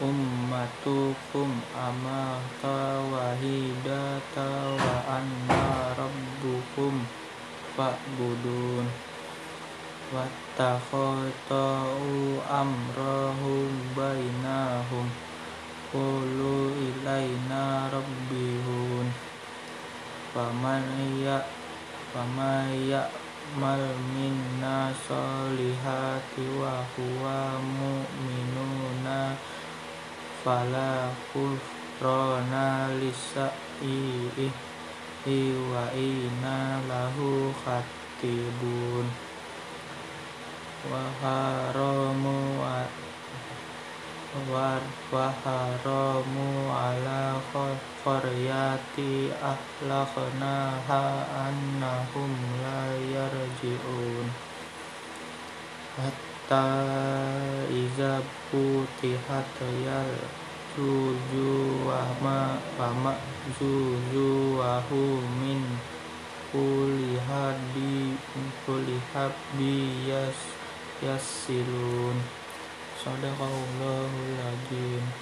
ummatukum amata wahidata wa anna rabbukum fa'budun. Wattakhata'u amrahum bainahum. Qulu ilaina rabbihun. Faman ya faman ya mal minna solihati wa huwa mu'minuna fala kufrona lisa'ihi wa ina lahu khatibun. Wa haramu wa haramu ala qaryati ahlaknaha annahum la yarji'un hatta iza putihat yal juju wa ma wa juju wa hu min kulli hadi kulli habbi yas yasilun. Sadaqallahul azim